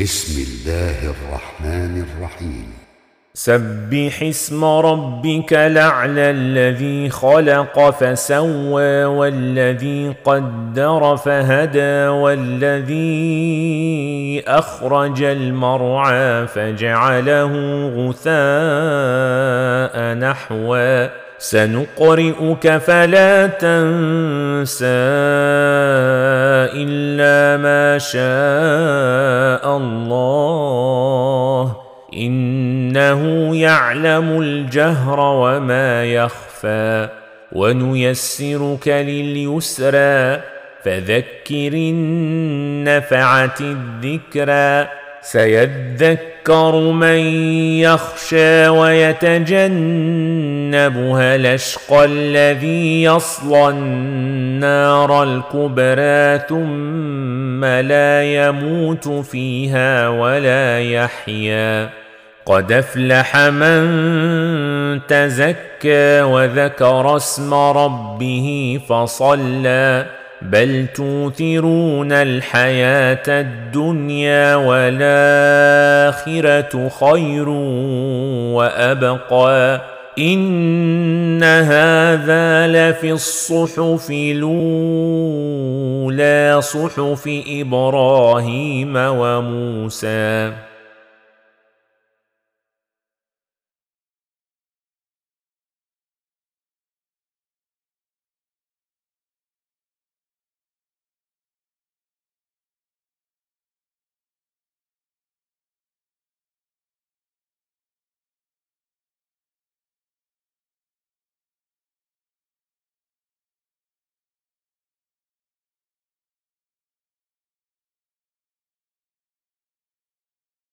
بسم الله الرحمن الرحيم. سبح اسم ربك الأعلى الذي خلق فسوى والذي قدر فهدى والذي أخرج المرعى فجعله غثاء نحوا سنقرئك فلا تنسى إلا ما شاء. الله. إنه يعلم الجهر وما يخفى. ونيسرك لليسرى. فذكر النفعة الذكرى. سيذكر من يخشى ويتجنبها الأشقى الذي يصلى النار الكبرى ثم لا يموت فيها ولا يحيا. قد أفلح من تزكى وذكر اسم ربه فصلى. بل توثرون الحياة الدنيا والاخره خير وابقى ان هذا لفي الصحف الاولى صحف إبراهيم وموسى